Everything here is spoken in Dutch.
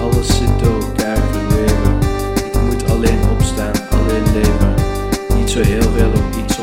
Alles zit door elkaar verweven. Ik moet alleen opstaan, alleen leven. Niet zo heel veel op iets.